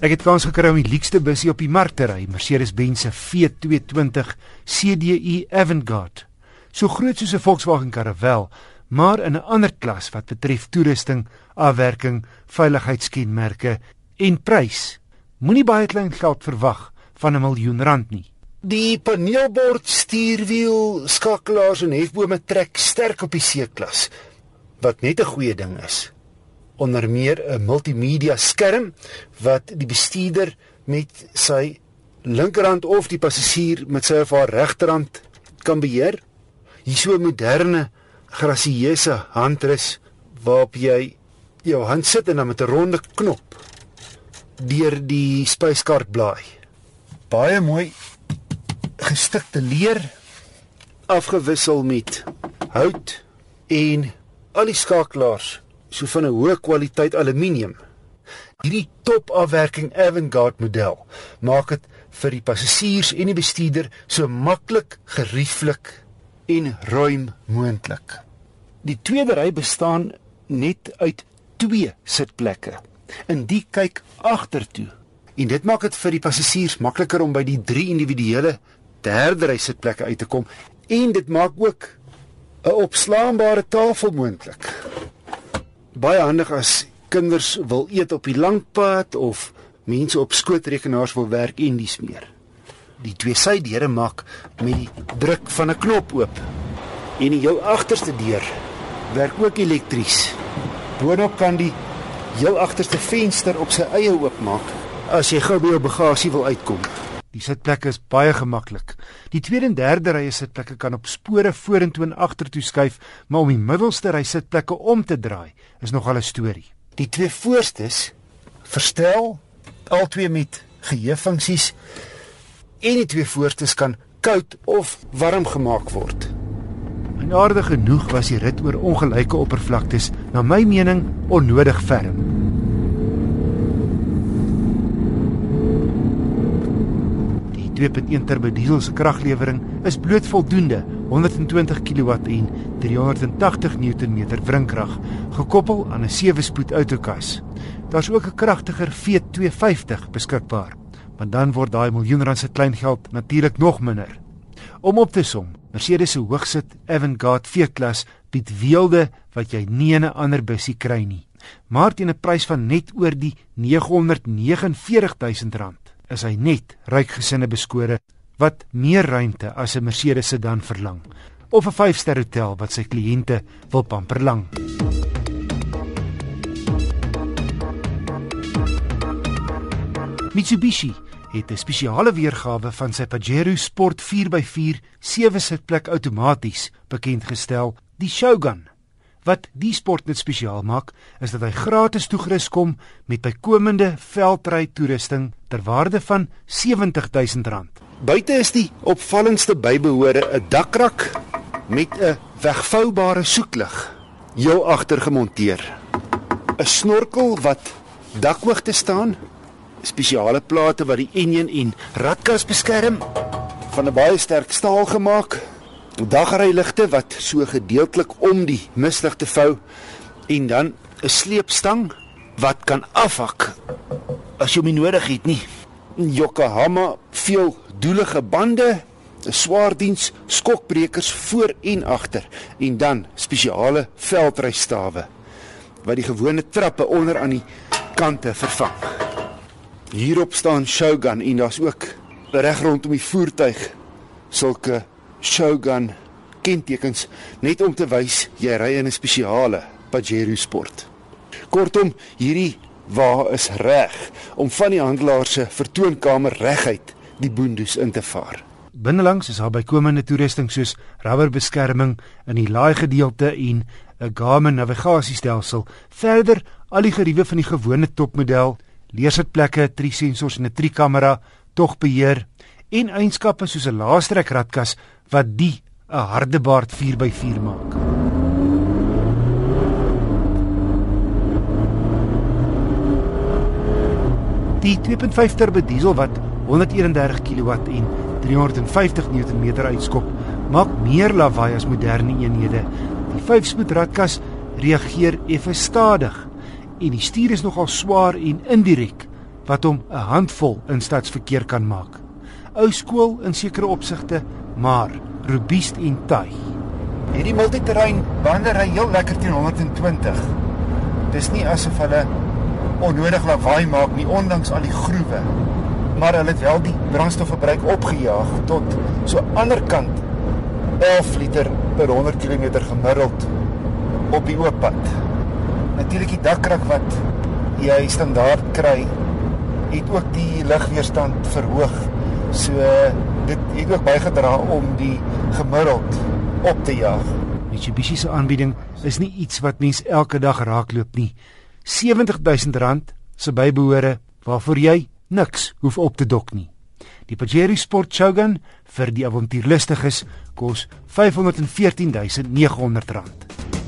Ek het kans gekry om die leukste busie op die mark te ry, Mercedes-Benz se V220 CDI Avantgarde. So groot soos 'n Volkswagen Caravelle, maar in 'n ander klas wat betref toerusting, afwerking, veiligheidskenmerke en prys. Moenie baie klein geld verwag van 'n miljoen rand nie. Die paneelbord, stuurwiel, skakelaars en hefbome trek sterk op die C-klas, wat net 'n goeie ding is onder meer 'n multimedia skerm wat die bestuurder met sy linkerhand of die passasier met sy of haar regterhand kan beheer. Hier so 'n moderne grasieuse handrus waarop jy jou hand sit en dan met 'n ronde knop deur die spyskaart blaai. Baie mooi gestikte leer afgewissel met hout en al die skakelaars so van 'n hoë kwaliteit aluminium. Hierdie topafwerking Avantgarde model maak dit vir die passasiers en die bestuurder so maklik, gerieflik en ruim moontlik. Die tweede ry bestaan net uit twee sitplekke. In die kyk agtertoe. En dit maak dit vir die passasiers makliker om by die drie individuele derde ry sitplekke uit te kom en dit maak ook 'n opslaanbare tafel moontlik baie handig as kinders wil eet op die langpad of mense op skootrekenaars wil werk en dis meer. Die twee sydeure maak met die druk van 'n knop oop. En die heel agterste deur werk ook elektries. Boonop kan die heel agterste venster op sy eie oopmaak as jy gou by jou bagasie wil uitkom. Die sitplekke is baie gemaklik. Die tweede en derde rye sitplekke kan op spore vorentoe en agtertoe skuif, maar om die middelste ry sitplekke om te draai is nogal 'n storie. Die twee voorstes verstel albei met geheuefunksies en die twee voorstes kan koud of warm gemaak word. En aardig genoeg was die rit oor ongelyke oppervlaktes na my mening onnodig ferm. 2.1 turbo diesel se kraglewering is bloot voldoende 120 kW en 380 Nm wrinkrag gekoppel aan 'n 7-spoed outokas. Daar's ook 'n kragtiger V250 beskikbaar, maar dan word daai miljoen rand se klein geld natuurlik nog minder. Om op te som, Mercedes se hoogsit Avantgarde V-klas bied weelde wat jy nie in 'n ander busie kry nie, maar teen 'n prys van net oor die 949 000 rand is hy net ryk gesinne beskore wat meer ruimte as 'n Mercedes sedan verlang of 'n 5-ster hotel wat sy kliënte wil pamper lang. Mitsubishi het 'n spesiale weergawe van sy Pajero Sport 4x4 sewe-sitplek outomaties bekend gestel, die Shogun. Wat die sport net spesiaal maak, is dat hy gratis toegerus kom met bykomende veldry toerusting ter waarde van R70000. Buite is die opvallendste bybehore 'n dakrak met 'n wegvoubare soeklig heel agter gemonteer. 'n Snorkel wat dakhoogte staan, spesiale plate wat die enjin en radkas beskerm, van 'n baie sterk staal gemaak dagryligte wat so gedeeltelik om die misligte vou en dan 'n sleepstang wat kan afhak as jy hom nodig het nie. Yokohama veel doelige bande, 'n swaar diens skokbrekers voor en agter en dan spesiale veldrystawe wat die gewone trappe onder aan die kante vervang. Hierop staan Shogun en daar's ook reg rondom die voertuig sulke Shogun kentekens net om te wys jy ry in 'n spesiale Pajero sport. Kortom, hierdie wa is reg om van die handelaar se vertoonkamer reguit die boondes in te vaar. Binnelangs is daar bykomende toerusting soos rubberbeskerming in die laai gedeelte en 'n Garmin navigasiestelsel. Verder al die geriewe van die gewone topmodel, leersitplekke, drie sensors en 'n trikamera, togbeheer en eienskappe soos 'n laastrek radkas wat die 'n hardebaard 4x4 maak. Die 2.5 turbo diesel wat 131 kW en 350 Nm uitskop, maak meer lawaai as moderne eenhede. Die 5-spoed radkas reageer effe stadig en die stuur is nogal swaar en indirek wat hom 'n handvol in stadsverkeer kan maak. Ou skool in sekere opsigte, maar robuust en taai. Hierdie multiterrein bande ry heel lekker teen 120. Dis nie asof hulle onnodig lawaai maak nie ondanks al die groewe. Maar hulle het wel die brandstofverbruik opgejaag tot so ander kant 11 liter per 100 km gemiddeld op die oop pad. Natuurlik die dakkrag wat jy standaard kry, het ook die lugweerstand verhoog. So dit het ook bygedra om die gemiddeld op te jaag. Mitsubishi se aanbieding is nie iets wat mens elke dag raakloop nie. R70000 se bybehore waarvoor jy niks hoef op te dok nie. Die Pajero Sport Shogun vir die avontuurlustiges kos R514900.